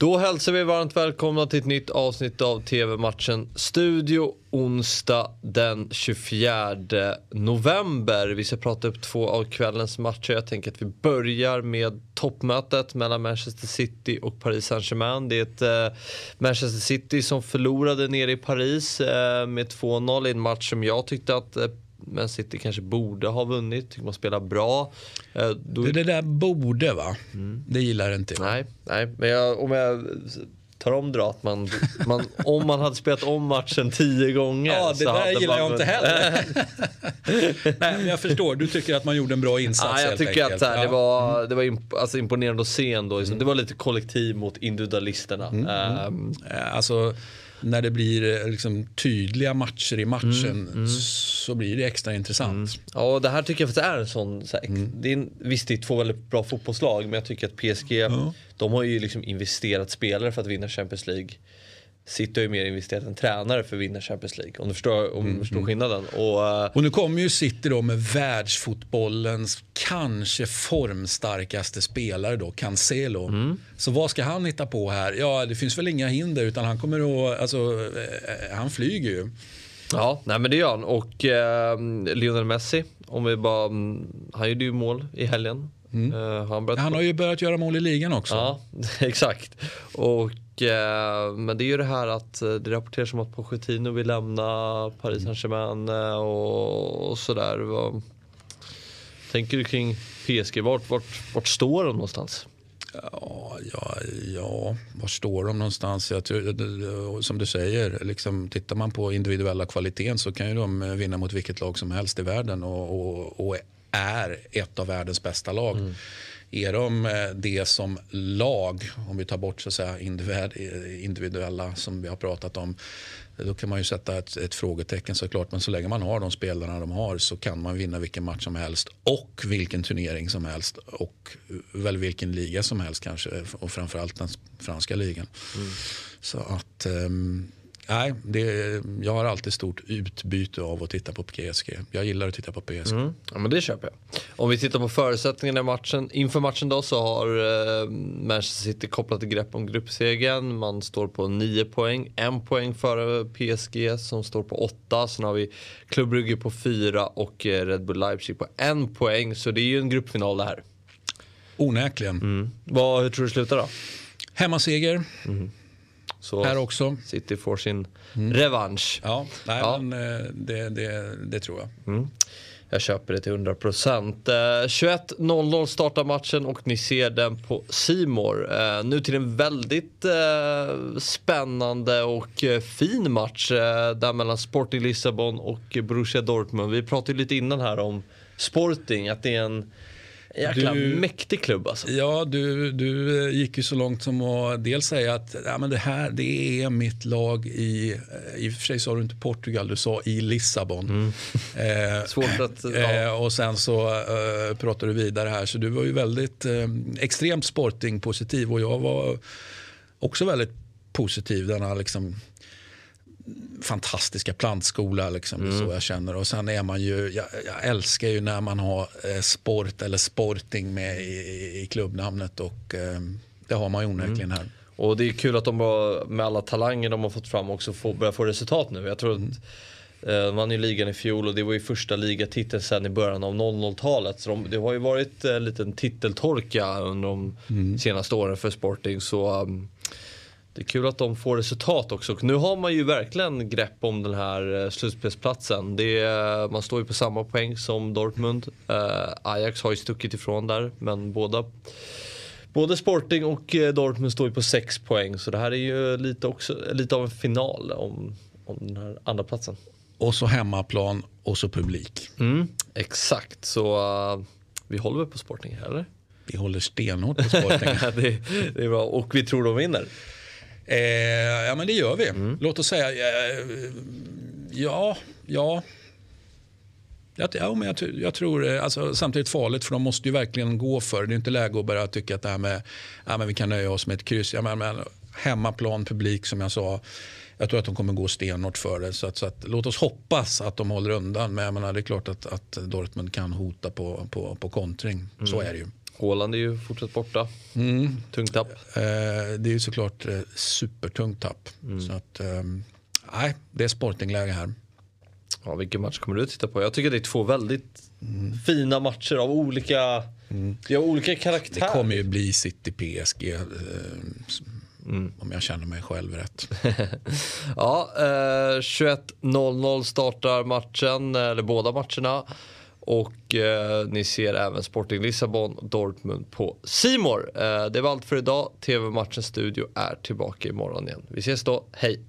Då hälsar vi varmt välkomna till ett nytt avsnitt av TV-matchen Studio onsdag den 24 november. Vi ska prata upp två av kvällens matcher. Jag tänker att vi börjar med toppmötet mellan Manchester City och Paris Saint-Germain. Det är ett eh, Manchester City som förlorade nere i Paris eh, med 2-0 i en match som jag tyckte att eh, men City kanske borde ha vunnit. Tycker man spelar bra. Eh, då... Det, det där borde va? Mm. Det gillar inte jag. Nej, nej. men jag, om jag tar om att man, om man hade spelat om matchen tio gånger. Ja, det där gillar jag inte heller. nej, men jag förstår, du tycker att man gjorde en bra insats ja, Jag tycker enkelt. att här, det var, det var imp alltså, imponerande att se ändå. Mm. Det var lite kollektiv mot individualisterna. Mm. Um, alltså, när det blir eh, liksom tydliga matcher i matchen mm, mm. så blir det extra intressant. Mm. Ja, och det här tycker jag faktiskt är en sån... Så här, mm. det är, visst, det är två väldigt bra fotbollslag men jag tycker att PSG, de har ju liksom investerat spelare för att vinna Champions League. City har ju mer investerat en tränare för att vinna Champions League. Om du förstår, om mm, förstår mm. skillnaden. Och, uh, och nu kommer ju City då med världsfotbollens kanske formstarkaste spelare då, Cancelo. Mm. Så vad ska han hitta på här? Ja, det finns väl inga hinder utan han kommer att, alltså, eh, han flyger ju. Ja, nej men det gör han. Och eh, Lionel Messi, om vi bara, mm, han gjorde ju mål i helgen. Mm. Uh, han, han, har ju börjat göra mål i ligan också. Ja, exakt. Och Eh, men det är ju det här att eh, det rapporteras om att Pochettino vill lämna Paris Saint-Germain eh, och, och sådär. Vad tänker du kring PSG? Vart, vart, vart står de någonstans? Ja, ja, ja, var står de någonstans? Jag tror, som du säger, liksom, tittar man på individuella kvaliteten så kan ju de vinna mot vilket lag som helst i världen och, och, och är ett av världens bästa lag. Mm. Är de eh, det som lag, om vi tar bort så att säga, individuella som vi har pratat om, då kan man ju sätta ett, ett frågetecken såklart. Men så länge man har de spelarna de har så kan man vinna vilken match som helst och vilken turnering som helst och väl vilken liga som helst kanske och framförallt den franska ligan. Mm. Så att um, Nej, det, jag har alltid stort utbyte av att titta på PSG. Jag gillar att titta på PSG. Mm. Ja, men det köper jag. Om vi tittar på förutsättningarna i matchen. Inför matchen då så har eh, Manchester City kopplat ett grepp om gruppsegern. Man står på 9 poäng. En poäng före PSG som står på 8. Sen har vi Club Brugge på 4 och eh, Red Bull Leipzig på en poäng. Så det är ju en gruppfinal det här. Onekligen. Mm. Vad, hur tror du det slutar då? Hemmaseger. Mm. Så här också. City får sin mm. revansch. Ja, nej, ja. Men, eh, det, det, det tror jag. Mm. Jag köper det till 100%. Eh, 21.00 startar matchen och ni ser den på Simor. Eh, nu till en väldigt eh, spännande och eh, fin match eh, där mellan Sporting Lissabon och Borussia Dortmund. Vi pratade lite innan här om Sporting, att det är en Jäkla du, mäktig klubb alltså. Ja, du, du gick ju så långt som att dels säga att ja, men det här det är mitt lag i, eh, i och för sig sa du inte Portugal, du sa i Lissabon. Mm. Eh, Svårt att... Ja. Eh, och sen så eh, pratade du vidare här, så du var ju väldigt eh, extremt sporting-positiv och jag var också väldigt positiv. Denna liksom fantastiska plantskola. Liksom, mm. så jag känner. Och sen är man ju, jag, jag älskar ju när man har eh, sport eller sporting med i, i klubbnamnet och eh, det har man ju onekligen här. Mm. Och det är kul att de med alla talanger de har fått fram också får, börjar få resultat nu. Jag tror mm. att de vann ju ligan i fjol och det var ju första ligatiteln sen i början av 00-talet. Så de, det har ju varit en liten titeltorka under de mm. senaste åren för Sporting. Så um, det är kul att de får resultat också. Och nu har man ju verkligen grepp om den här eh, slutspelsplatsen. Det är, man står ju på samma poäng som Dortmund. Uh, Ajax har ju stuckit ifrån där, men båda Både Sporting och eh, Dortmund står ju på sex poäng så det här är ju lite, också, lite av en final om, om den här andra platsen. Och så hemmaplan och så publik. Mm, exakt, så uh, vi håller väl på Sporting här eller? Vi håller stenhårt på Sporting. det, det, är bra och vi tror de vinner. Eh, ja men det gör vi. Mm. Låt oss säga, eh, ja, ja. Jag, ja, men jag, jag tror, eh, alltså, samtidigt farligt för de måste ju verkligen gå för det. Det är inte läge att börja tycka att det här med, ja, men vi kan nöja oss med ett kryss. Ja, men, men, hemmaplan, publik som jag sa. Jag tror att de kommer gå stenhårt för det. Så, att, så att, låt oss hoppas att de håller undan. Men jag menar, det är klart att, att Dortmund kan hota på, på, på kontring. Mm. Så är det ju. Haaland är ju fortsatt borta. Mm. Tungt tapp. Eh, det är ju såklart eh, supertungt tapp. Mm. Så att, eh, nej, det är sportingläge här. Ja, vilken match kommer du att titta på? Jag tycker det är två väldigt fina matcher av olika, det har olika karaktär. Det kommer ju bli City PSG. Eh, Om jag känner mig själv rätt. Ja, eh, 21.00 startar matchen, eller båda matcherna. Och eh, ni ser även Sporting Lissabon, Dortmund på Simor. Eh, det var allt för idag. TV-matchens studio är tillbaka imorgon igen. Vi ses då, hej!